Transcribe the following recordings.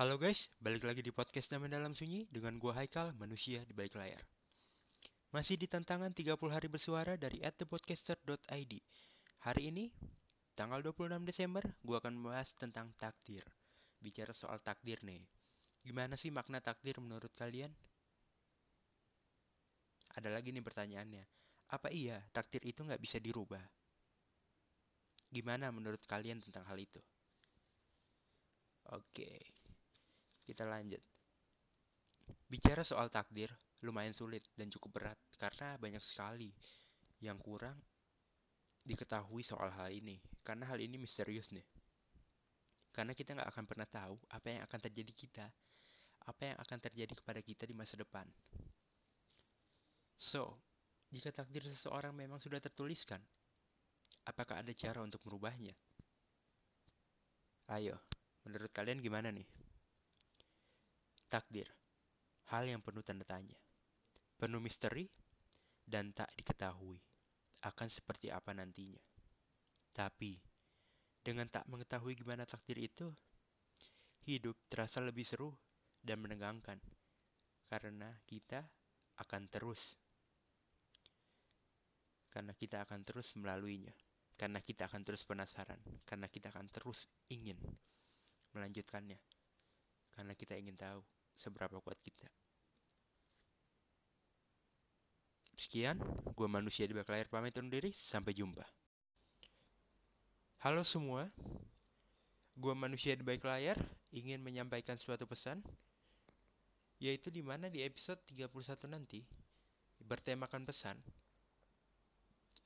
Halo guys, balik lagi di podcast Damai Dalam Sunyi dengan gua Haikal, manusia di balik layar. Masih di tantangan 30 hari bersuara dari atthepodcaster.id. Hari ini, tanggal 26 Desember, gua akan membahas tentang takdir. Bicara soal takdir nih. Gimana sih makna takdir menurut kalian? Ada lagi nih pertanyaannya. Apa iya takdir itu nggak bisa dirubah? Gimana menurut kalian tentang hal itu? Oke, kita lanjut. Bicara soal takdir, lumayan sulit dan cukup berat karena banyak sekali yang kurang diketahui soal hal ini. Karena hal ini misterius nih. Karena kita nggak akan pernah tahu apa yang akan terjadi kita, apa yang akan terjadi kepada kita di masa depan. So, jika takdir seseorang memang sudah tertuliskan, apakah ada cara untuk merubahnya? Ayo, menurut kalian gimana nih? Takdir, hal yang penuh tanda tanya, penuh misteri, dan tak diketahui akan seperti apa nantinya. Tapi, dengan tak mengetahui gimana takdir itu, hidup terasa lebih seru dan menegangkan karena kita akan terus karena kita akan terus melaluinya karena kita akan terus penasaran karena kita akan terus ingin melanjutkannya karena kita ingin tahu seberapa kuat kita. Sekian gue manusia di balik layar pamit undur diri sampai jumpa. Halo semua gue manusia di balik layar ingin menyampaikan suatu pesan yaitu di mana di episode 31 nanti bertemakan pesan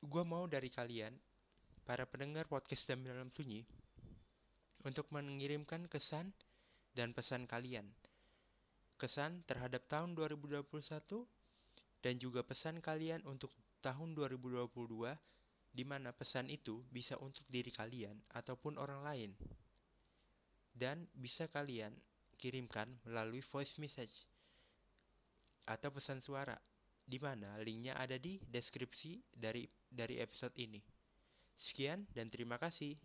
gue mau dari kalian, para pendengar podcast dan dalam sunyi, untuk mengirimkan kesan dan pesan kalian. Kesan terhadap tahun 2021 dan juga pesan kalian untuk tahun 2022 di mana pesan itu bisa untuk diri kalian ataupun orang lain. Dan bisa kalian kirimkan melalui voice message atau pesan suara di mana linknya ada di deskripsi dari dari episode ini. Sekian dan terima kasih.